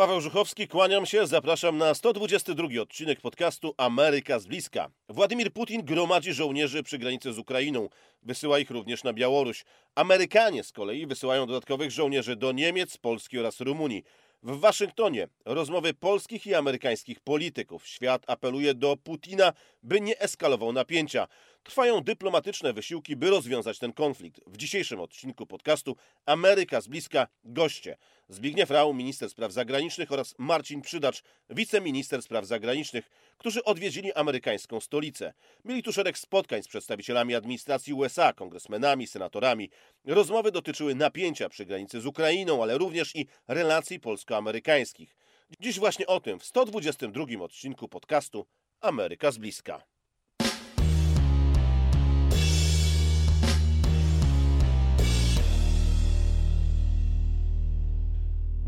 Paweł Żuchowski, kłaniam się, zapraszam na 122 odcinek podcastu Ameryka z bliska. Władimir Putin gromadzi żołnierzy przy granicy z Ukrainą. Wysyła ich również na Białoruś. Amerykanie z kolei wysyłają dodatkowych żołnierzy do Niemiec, Polski oraz Rumunii. W Waszyngtonie rozmowy polskich i amerykańskich polityków. Świat apeluje do Putina, by nie eskalował napięcia. Trwają dyplomatyczne wysiłki, by rozwiązać ten konflikt. W dzisiejszym odcinku podcastu Ameryka z bliska goście. Zbigniew Rau, minister spraw zagranicznych oraz Marcin Przydacz, wiceminister spraw zagranicznych, którzy odwiedzili amerykańską stolicę. Mieli tu szereg spotkań z przedstawicielami administracji USA, kongresmenami, senatorami. Rozmowy dotyczyły napięcia przy granicy z Ukrainą, ale również i relacji polsko-amerykańskich. Dziś właśnie o tym w 122 odcinku podcastu Ameryka z bliska.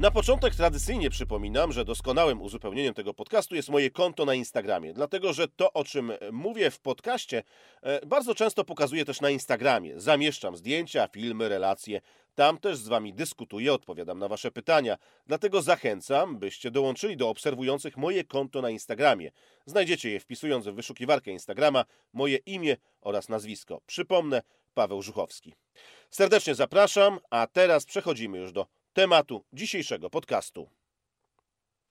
Na początek tradycyjnie przypominam, że doskonałym uzupełnieniem tego podcastu jest moje konto na Instagramie, dlatego że to, o czym mówię w podcaście, e, bardzo często pokazuję też na Instagramie. Zamieszczam zdjęcia, filmy, relacje. Tam też z Wami dyskutuję, odpowiadam na Wasze pytania. Dlatego zachęcam, byście dołączyli do obserwujących moje konto na Instagramie. Znajdziecie je wpisując w wyszukiwarkę Instagrama moje imię oraz nazwisko. Przypomnę, Paweł Żuchowski. Serdecznie zapraszam, a teraz przechodzimy już do tematu dzisiejszego podcastu.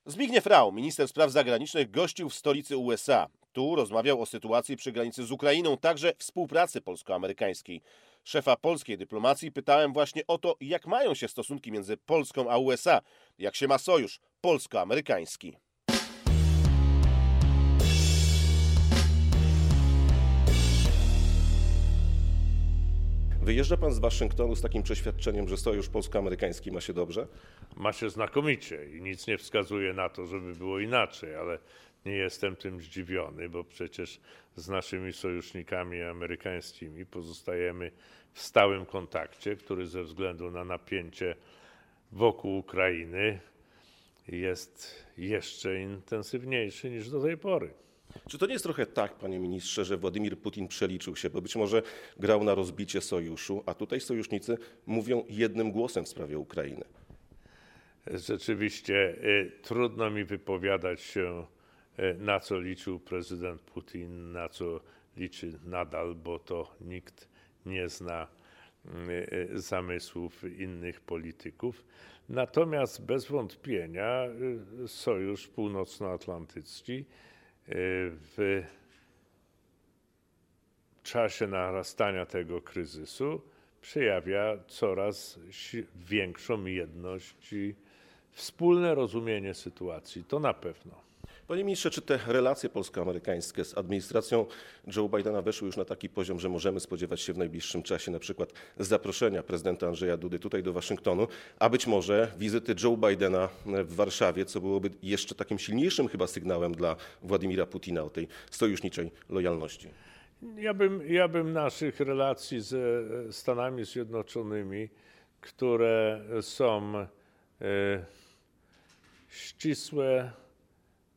Zbigniew Rau, minister spraw zagranicznych, gościł w stolicy USA. Tu rozmawiał o sytuacji przy granicy z Ukrainą, także współpracy polsko-amerykańskiej. Szefa polskiej dyplomacji pytałem właśnie o to, jak mają się stosunki między Polską a USA, jak się ma sojusz polsko-amerykański. Wyjeżdża pan z Waszyngtonu z takim przeświadczeniem, że sojusz polsko-amerykański ma się dobrze? Ma się znakomicie i nic nie wskazuje na to, żeby było inaczej, ale nie jestem tym zdziwiony, bo przecież z naszymi sojusznikami amerykańskimi pozostajemy w stałym kontakcie, który ze względu na napięcie wokół Ukrainy jest jeszcze intensywniejszy niż do tej pory. Czy to nie jest trochę tak, panie ministrze, że Władimir Putin przeliczył się, bo być może grał na rozbicie sojuszu, a tutaj sojusznicy mówią jednym głosem w sprawie Ukrainy? Rzeczywiście y, trudno mi wypowiadać się, y, na co liczył prezydent Putin, na co liczy nadal, bo to nikt nie zna y, zamysłów innych polityków. Natomiast bez wątpienia Sojusz Północnoatlantycki w czasie narastania tego kryzysu przejawia coraz większą jedność i wspólne rozumienie sytuacji. To na pewno. Panie ministrze, czy te relacje polsko-amerykańskie z administracją Joe Bidena weszły już na taki poziom, że możemy spodziewać się w najbliższym czasie na przykład zaproszenia prezydenta Andrzeja Dudy tutaj do Waszyngtonu, a być może wizyty Joe Bidena w Warszawie, co byłoby jeszcze takim silniejszym chyba sygnałem dla Władimira Putina o tej sojuszniczej lojalności? Ja bym, ja bym naszych relacji ze Stanami Zjednoczonymi, które są e, ścisłe,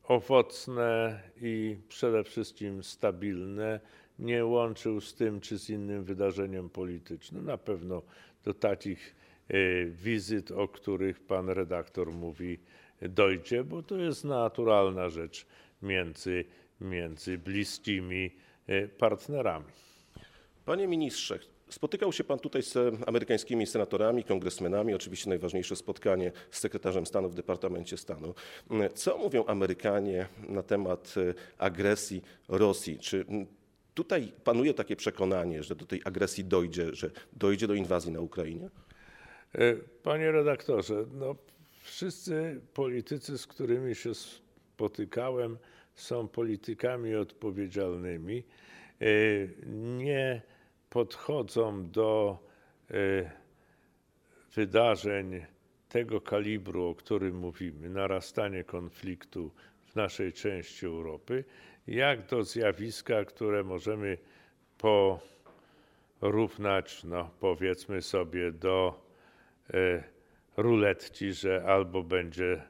owocne i przede wszystkim stabilne, nie łączył z tym czy z innym wydarzeniem politycznym. Na pewno do takich e, wizyt, o których pan redaktor mówi, dojdzie, bo to jest naturalna rzecz między, między bliskimi e, partnerami. Panie ministrze, Spotykał się pan tutaj z amerykańskimi senatorami, kongresmenami, oczywiście najważniejsze spotkanie z sekretarzem stanu w Departamencie Stanu. Co mówią Amerykanie na temat e, agresji Rosji? Czy tutaj panuje takie przekonanie, że do tej agresji dojdzie, że dojdzie do inwazji na Ukrainie? E, panie redaktorze, no, wszyscy politycy, z którymi się spotykałem, są politykami odpowiedzialnymi. E, nie podchodzą do e, wydarzeń tego kalibru, o którym mówimy, narastanie konfliktu w naszej części Europy, jak do zjawiska, które możemy porównać, no powiedzmy sobie, do e, ruletki, że albo będzie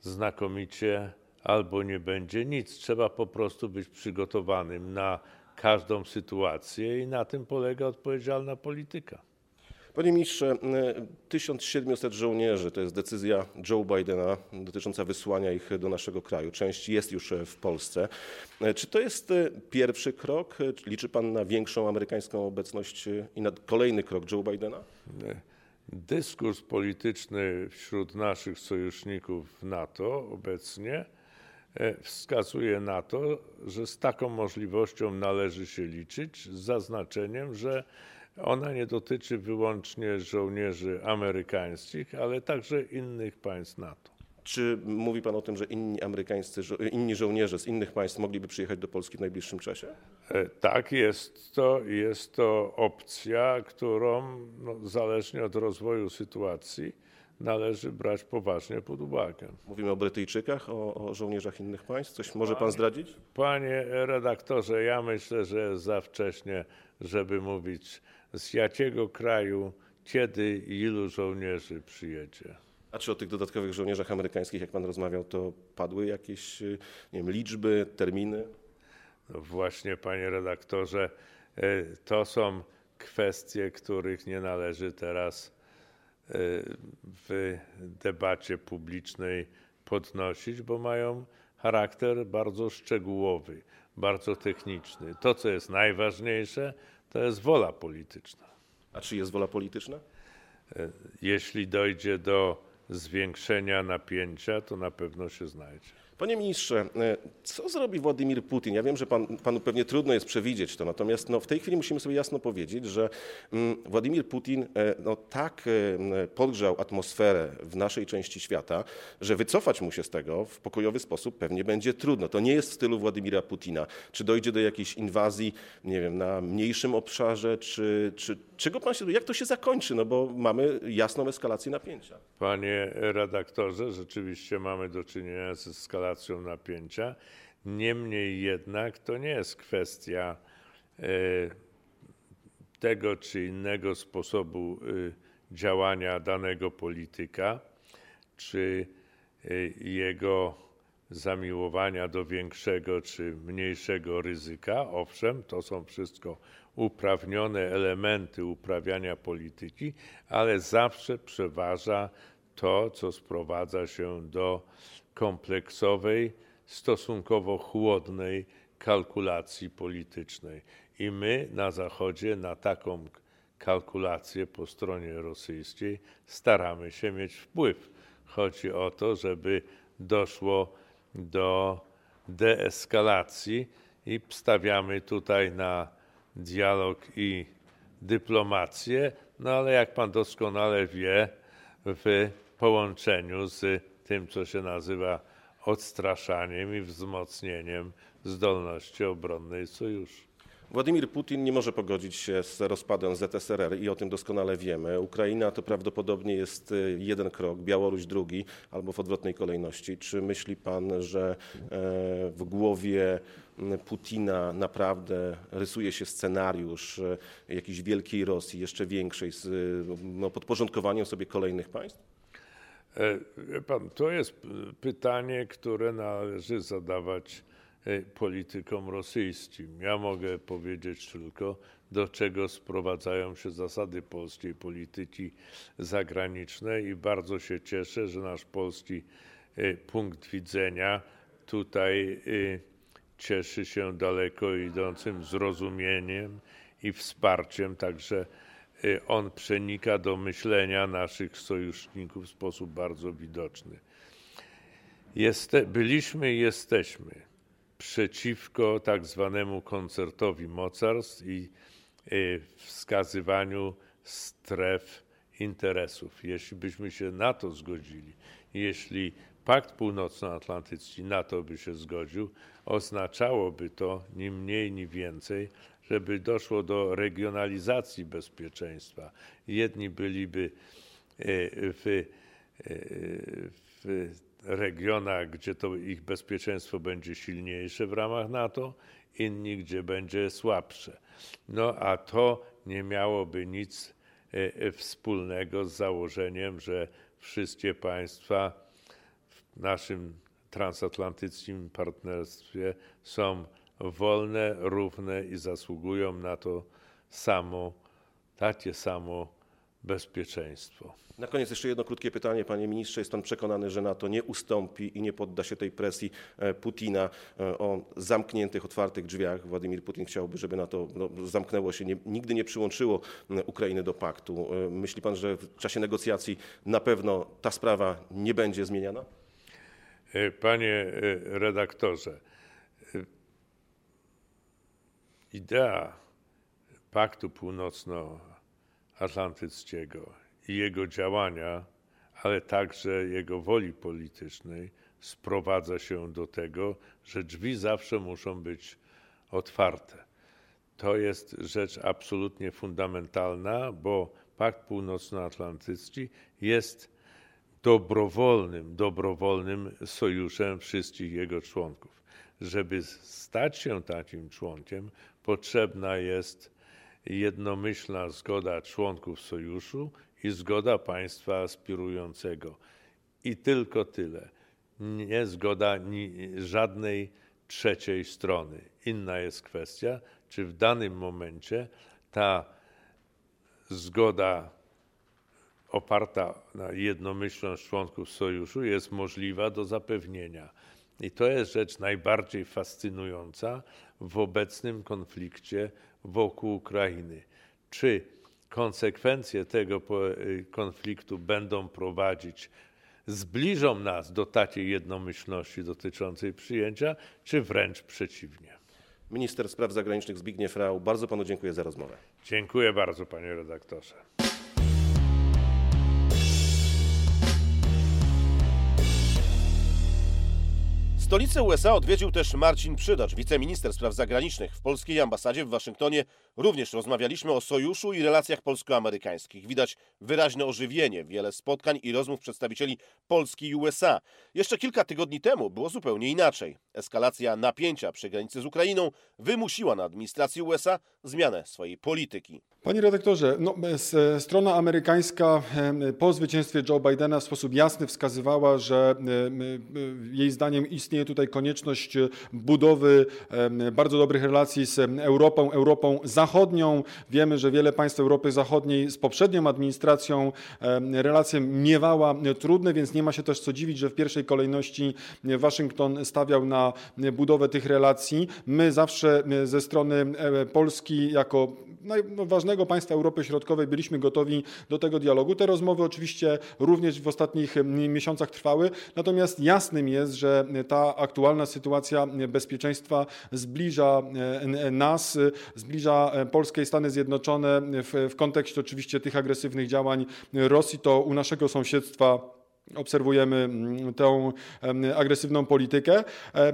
znakomicie, albo nie będzie nic. Trzeba po prostu być przygotowanym na każdą sytuację i na tym polega odpowiedzialna polityka. Panie ministrze, e, 1700 żołnierzy to jest decyzja Joe Bidena dotycząca wysłania ich do naszego kraju. Część jest już e, w Polsce. E, Czy to jest e, pierwszy krok? E, czy Liczy pan na większą amerykańską obecność e, i na kolejny krok Joe Bidena? Dyskurs polityczny wśród naszych sojuszników w NATO obecnie e, wskazuje na to, że z taką możliwością należy się liczyć, z zaznaczeniem, że ona nie dotyczy wyłącznie żołnierzy amerykańskich, ale także innych państw NATO. Czy mówi pan o tym, że inni amerykańscy, inni żołnierze z innych państw mogliby przyjechać do Polski w najbliższym czasie? E, Tak, jest to, jest to opcja, którą no, zależnie od rozwoju sytuacji należy brać poważnie pod uwagę. Mówimy o Brytyjczykach, o, o żołnierzach innych państw. Coś może pan zdradzić? Panie redaktorze, ja myślę, że jest za wcześnie, żeby mówić z jakiego kraju, kiedy i ilu żołnierzy przyjedzie. A czy o tych dodatkowych żołnierzach amerykańskich, jak pan rozmawiał, to padły jakieś nie wiem, liczby, terminy? No właśnie, panie redaktorze, e, to są kwestie, których nie należy teraz w debacie publicznej podnosić, bo mają charakter bardzo szczegółowy, bardzo techniczny. To, co jest najważniejsze, to jest wola polityczna. A czy jest wola polityczna? E, Jeśli dojdzie do zwiększenia napięcia, to na pewno się znajdzie. Panie ministrze, e, co zrobi Władimir Putin? Ja wiem, że pan, panu pewnie trudno jest przewidzieć to, natomiast no, w tej chwili musimy sobie jasno powiedzieć, że mm, Władimir Putin e, no, tak e, podgrzał atmosferę w naszej części świata, że wycofać mu się z tego w pokojowy sposób pewnie będzie trudno. To nie jest w stylu Władimira Putina. Czy dojdzie do jakiejś inwazji, nie wiem, na mniejszym obszarze, czy, czy czego pan się, jak to się zakończy? No bo mamy jasną eskalację napięcia. Panie redaktorze, rzeczywiście mamy do czynienia z eskalacją napięcia. Niemniej jednak to nie jest kwestia e, tego czy innego sposobu e, działania danego polityka, czy e, jego zamiłowania do większego czy mniejszego ryzyka. Owszem, to są wszystko uprawnione elementy uprawiania polityki, ale zawsze przeważa to, co sprowadza się do kompleksowej, stosunkowo chłodnej kalkulacji politycznej. I my na Zachodzie na taką kalkulację po stronie rosyjskiej staramy się mieć wpływ. Chodzi o to, żeby doszło do deeskalacji i stawiamy tutaj na dialog i dyplomację, no ale jak pan doskonale wie, w połączeniu z tym, co się nazywa odstraszaniem i wzmocnieniem zdolności obronnej sojuszu. Władimir Putin nie może pogodzić się z rozpadem ZSRR i o tym doskonale wiemy. Ukraina to prawdopodobnie jest y, jeden krok, Białoruś drugi, albo w odwrotnej kolejności. Czy myśli pan, że e, w głowie Putina naprawdę rysuje się scenariusz e, jakiejś wielkiej Rosji, jeszcze większej, z y, no, podporządkowaniem sobie kolejnych państw? E, pan, to jest pytanie, które należy zadawać e, politykom rosyjskim. Ja mogę powiedzieć tylko, do czego sprowadzają się zasady polskiej polityki zagranicznej i bardzo się cieszę, że nasz polski e, punkt widzenia tutaj cieszy się daleko idącym zrozumieniem i wsparciem, także on przenika do myślenia naszych sojuszników w sposób bardzo widoczny. Byliśmy i jesteśmy przeciwko tak zwanemu koncertowi mocarstw i y, wskazywaniu stref interesów. Jeśli byśmy się na to zgodzili, jeśli Pakt Północnoatlantycki na to by się zgodził, oznaczałoby to ni mniej, ni więcej, żeby doszło do regionalizacji bezpieczeństwa. Jedni byliby e, w, e, w regionach, gdzie to ich bezpieczeństwo będzie silniejsze w ramach NATO, inni, gdzie będzie słabsze. No a to nie miałoby nic e, wspólnego z założeniem, że wszystkie państwa w naszym transatlantyckim partnerstwie są wolne, równe i zasługują na to samo, takie samo bezpieczeństwo. Na koniec jeszcze jedno krótkie pytanie, panie ministrze. Jest pan przekonany, że NATO nie ustąpi i nie podda się tej presji e, Putina e, o zamkniętych, otwartych drzwiach? Władimir Putin chciałby, żeby NATO no, zamknęło się, nie, nigdy nie przyłączyło Ukrainy do paktu. E, myśli pan, że w czasie negocjacji na pewno ta sprawa nie będzie zmieniana? Panie redaktorze, idea Paktu Północnoatlantyckiego i jego działania, ale także jego woli politycznej sprowadza się do tego, że drzwi zawsze muszą być otwarte. To jest rzecz absolutnie fundamentalna, bo Pakt Północnoatlantycki jest dobrowolnym, dobrowolnym sojuszem wszystkich jego członków. Żeby stać się takim członkiem, potrzebna jest jednomyślna zgoda członków sojuszu i zgoda państwa aspirującego. I tylko tyle. Nie zgoda żadnej trzeciej strony. Inna jest kwestia, czy w danym momencie ta zgoda oparta na jednomyślność członków sojuszu jest możliwa do zapewnienia. I to jest rzecz najbardziej fascynująca w obecnym konflikcie wokół Ukrainy. Czy konsekwencje tego y, konfliktu będą prowadzić, zbliżą nas do takiej jednomyślności dotyczącej przyjęcia, czy wręcz przeciwnie. Minister Spraw Zagranicznych Zbigniew Rau, bardzo panu dziękuję za rozmowę. Dziękuję bardzo, panie redaktorze. Stolicę USA odwiedził też Marcin Przydacz, wiceminister spraw zagranicznych. W polskiej ambasadzie w Waszyngtonie również rozmawialiśmy o sojuszu i relacjach polsko-amerykańskich. Widać wyraźne ożywienie, wiele spotkań i rozmów przedstawicieli Polski i USA. Jeszcze kilka tygodni temu było zupełnie inaczej. Eskalacja napięcia przy granicy z Ukrainą wymusiła na administracji USA zmianę swojej polityki. Panie redaktorze, no, strona amerykańska po zwycięstwie Joe Bidena w sposób jasny wskazywała, że jej zdaniem istnieje tutaj konieczność budowy bardzo dobrych relacji z Europą, Europą Zachodnią. Wiemy, że wiele państw Europy Zachodniej z poprzednią administracją relacje miewała trudne, więc nie ma się też co dziwić, że w pierwszej kolejności Waszyngton stawiał na budowę tych relacji. My zawsze ze strony Polski jako no, ważnego państwa Europy Środkowej byliśmy gotowi do tego dialogu. Te rozmowy oczywiście również w ostatnich miesiącach trwały, natomiast jasnym jest, że ta aktualna sytuacja bezpieczeństwa zbliża nas, zbliża Polskę i Stany Zjednoczone w, w kontekście oczywiście tych agresywnych działań Rosji, to u naszego sąsiedztwa obserwujemy mm, tę agresywną politykę.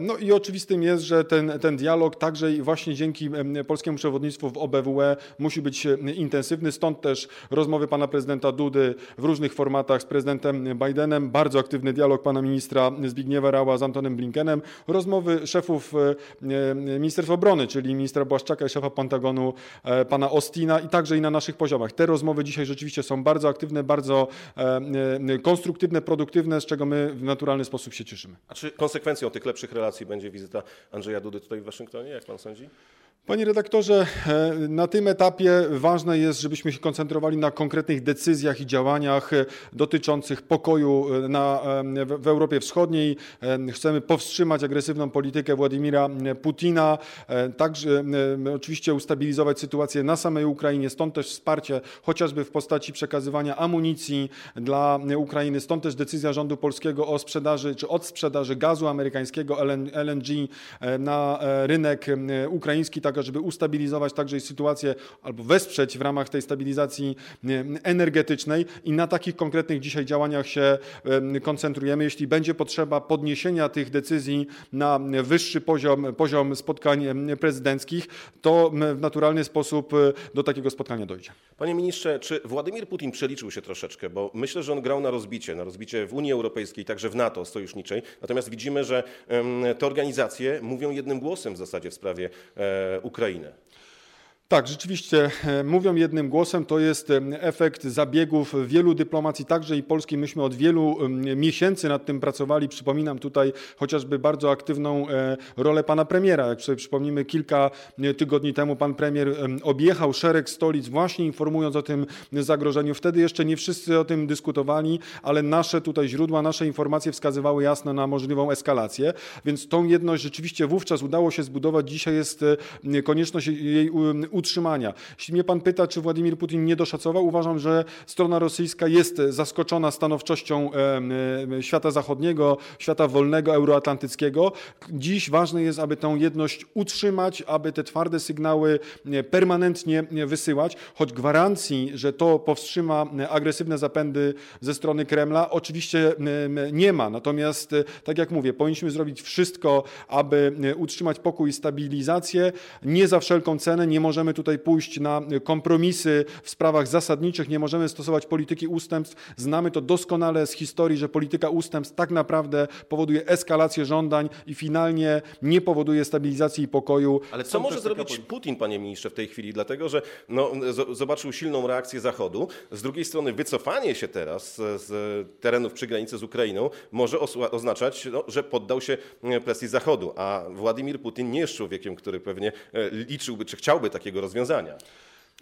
No i oczywistym jest, że ten, ten dialog także właśnie dzięki polskiemu przewodnictwu w OBWE musi być intensywny. Stąd też rozmowy pana prezydenta Dudy w różnych formatach z prezydentem Bidenem, bardzo aktywny dialog pana ministra Zbigniewa Rała z Antonem Blinkenem, rozmowy szefów Ministerstwa Obrony, czyli ministra Błaszczaka i szefa Pentagonu e, pana Ostina i także i na naszych poziomach. Te rozmowy dzisiaj rzeczywiście są bardzo aktywne, bardzo konstruktywne, produktywne, z czego my w naturalny sposób się cieszymy. A czy konsekwencją tych lepszych relacji będzie wizyta Andrzeja Dudy tutaj w Waszyngtonie, jak pan sądzi? Panie redaktorze, e, na tym etapie ważne jest, żebyśmy się koncentrowali na konkretnych decyzjach i działaniach e, dotyczących pokoju e, na, w Europie Wschodniej. Chcemy powstrzymać agresywną politykę Władimira Putina, także oczywiście ustabilizować sytuację na samej Ukrainie, stąd też wsparcie chociażby w postaci przekazywania amunicji dla Ukrainy, stąd też decyzja rządu polskiego o sprzedaży czy od sprzedaży gazu amerykańskiego LNG na rynek ukraiński, tak żeby ustabilizować także sytuację albo wesprzeć w ramach tej stabilizacji energetycznej i na takich konkretnych dzisiaj działaniach się koncentrujemy. Jeśli będzie potrzeba podniesienia tych decyzji na wyższy poziom, poziom spotkań prezydenckich, to w naturalny sposób e, do takiego spotkania dojdzie. Panie ministrze, czy Władimir Putin przeliczył się troszeczkę, bo myślę, że on grał na rozbicie, na rozbicie w Unii Europejskiej, także w NATO sojuszniczej, natomiast widzimy, że te organizacje mówią jednym głosem w zasadzie w sprawie Ukrainy. Tak, rzeczywiście e, mówią jednym głosem, to jest e, efekt zabiegów wielu dyplomacji, także i polskiej. Myśmy od wielu miesięcy nad tym pracowali. Przypominam tutaj chociażby bardzo aktywną e, rolę pana premiera. Jak sobie przypomnimy, kilka tygodni temu pan premier objechał szereg stolic, właśnie informując o tym zagrożeniu. Wtedy jeszcze nie wszyscy o tym dyskutowali, ale nasze tutaj źródła, nasze informacje wskazywały jasno na możliwą eskalację, więc tą jedność rzeczywiście wówczas udało się zbudować. Dzisiaj jest konieczność jej utrzymania. Jeśli mnie pan pyta, czy Władimir Putin nie doszacował, uważam, że strona rosyjska jest zaskoczona stanowczością świata zachodniego, świata wolnego, euroatlantyckiego. Dziś ważne jest, aby tę jedność utrzymać, aby te twarde sygnały permanentnie wysyłać, choć gwarancji, że to powstrzyma agresywne zapędy ze strony Kremla, oczywiście nie ma. Natomiast, tak jak mówię, powinniśmy zrobić wszystko, aby utrzymać pokój i stabilizację. Nie za wszelką cenę nie możemy tutaj pójść na kompromisy w sprawach zasadniczych, nie możemy stosować polityki ustępstw. Znamy to doskonale z historii, że polityka ustępstw tak naprawdę powoduje eskalację żądań i finalnie nie powoduje stabilizacji i pokoju. Ale co może zrobić Putin, panie ministrze, w tej chwili? Dlatego, że no, zobaczył silną reakcję Zachodu. Z drugiej strony wycofanie się teraz z terenów przy granicy z Ukrainą może oznaczać, no, że poddał się presji Zachodu, a Władimir Putin nie jest człowiekiem, który pewnie e, liczyłby, czy chciałby takiego rozwiązania.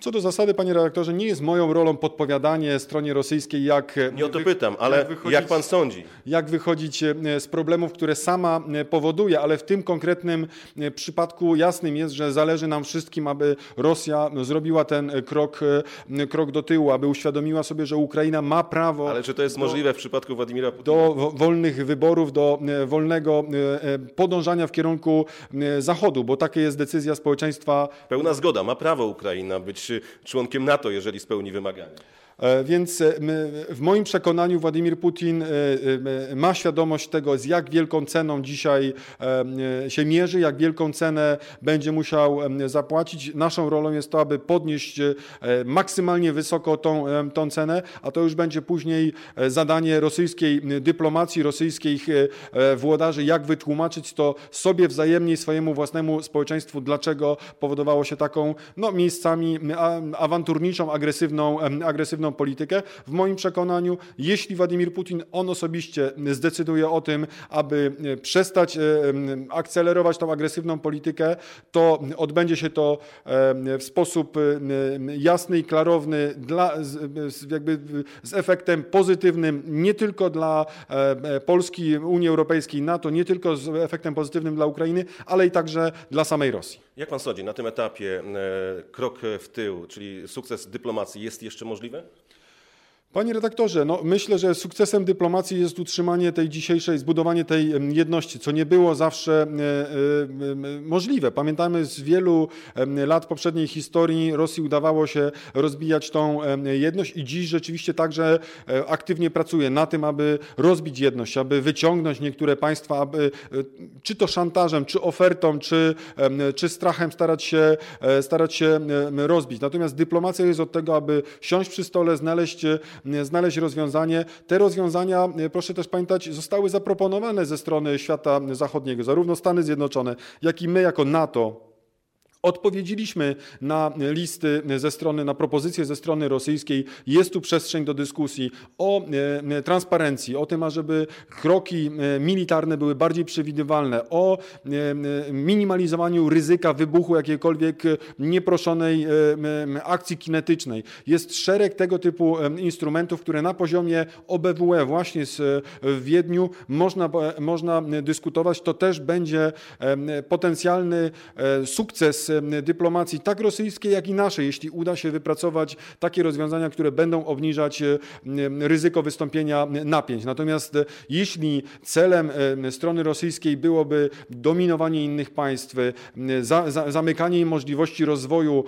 Co do zasady, panie redaktorze, nie jest moją rolą podpowiadanie stronie rosyjskiej, jak. Nie o to pytam, ale jak, wychodzić, jak pan sądzi? Jak wychodzić e, z problemów, które sama e, powoduje, ale w tym konkretnym e, przypadku jasnym jest, że zależy nam wszystkim, aby Rosja zrobiła ten krok, krok do tyłu, aby uświadomiła sobie, że Ukraina ma prawo. Ale czy to jest do, możliwe w przypadku Władimira Putina? Do wolnych wyborów, do wolnego podążania w kierunku Zachodu, bo taka jest decyzja społeczeństwa. Pełna zgoda, ma prawo Ukraina być członkiem NATO, jeżeli spełni wymagania. E, więc e, w moim przekonaniu Władimir Putin e, ma świadomość tego, z jak wielką ceną dzisiaj się mierzy, jak wielką cenę będzie musiał zapłacić. Naszą rolą jest to, aby podnieść maksymalnie wysoko tą, tą cenę, a to już będzie później zadanie rosyjskiej dyplomacji, rosyjskich włodarzy, jak wytłumaczyć to sobie wzajemnie swojemu własnemu społeczeństwu, dlaczego powodowało się taką no, miejscami awanturniczą, agresywną, agresywną politykę. W moim przekonaniu, jeśli Władimir Putin, on osobiście zdecyduje o tym, aby e, przestać e, akcelerować tą agresywną politykę, to odbędzie się to w sposób jasny i klarowny, dla, jakby z efektem pozytywnym nie tylko dla e, Polski, Unii Europejskiej, NATO, nie tylko z efektem pozytywnym dla Ukrainy, ale i także dla samej Rosji. Jak pan sądzi, na tym etapie krok w tył, czyli sukces dyplomacji jest jeszcze możliwy? Panie redaktorze, no myślę, że sukcesem dyplomacji jest utrzymanie tej dzisiejszej, zbudowanie tej jedności, co nie było zawsze e, e, możliwe. Pamiętamy z wielu lat poprzedniej historii Rosji udawało się rozbijać tą jedność i dziś rzeczywiście także e, aktywnie pracuje na tym, aby rozbić jedność, aby wyciągnąć niektóre państwa, aby czy to szantażem, czy ofertą, czy, czy strachem starać się, starać się rozbić. Natomiast dyplomacja jest od tego, aby siąść przy stole, znaleźć znaleźć rozwiązanie. Te rozwiązania, e, proszę też pamiętać, zostały zaproponowane ze strony świata zachodniego, zarówno Stany Zjednoczone, jak i my jako NATO Odpowiedzieliśmy na listy ze strony, na propozycje ze strony rosyjskiej. Jest tu przestrzeń do dyskusji o e, transparencji, o tym, ażeby kroki e, militarne były bardziej przewidywalne, o e, minimalizowaniu ryzyka wybuchu jakiejkolwiek nieproszonej akcji kinetycznej. Jest szereg tego typu instrumentów, które na poziomie OBWE właśnie w Wiedniu można, można dyskutować. To też będzie potencjalny sukces dyplomacji, tak rosyjskiej, jak i naszej, jeśli uda się wypracować takie rozwiązania, które będą obniżać ryzyko wystąpienia napięć. Natomiast e, jeśli celem strony rosyjskiej byłoby dominowanie innych państw, za, za, zamykanie im możliwości rozwoju,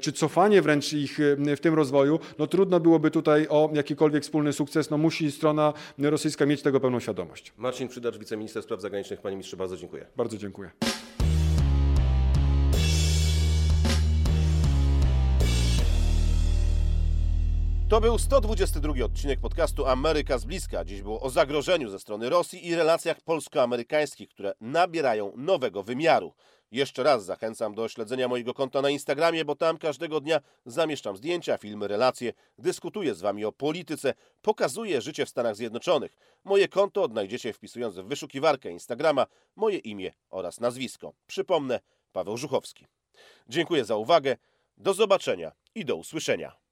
czy cofanie wręcz ich w tym rozwoju, no trudno byłoby tutaj o jakikolwiek wspólny sukces. No musi strona rosyjska mieć tego pełną świadomość. Marcin Przydacz, wiceminister spraw zagranicznych. Panie ministrze, bardzo dziękuję. Bardzo dziękuję. To był 122 odcinek podcastu Ameryka z bliska. Dziś było o zagrożeniu ze strony Rosji i relacjach polsko-amerykańskich, które nabierają nowego wymiaru. Jeszcze raz zachęcam do śledzenia mojego konta na Instagramie, bo tam każdego dnia zamieszczam zdjęcia, filmy, relacje, dyskutuję z Wami o polityce, pokazuję życie w Stanach Zjednoczonych. Moje konto odnajdziecie wpisując w wyszukiwarkę Instagrama moje imię oraz nazwisko. Przypomnę, Paweł Żuchowski. Dziękuję za uwagę, do zobaczenia i do usłyszenia.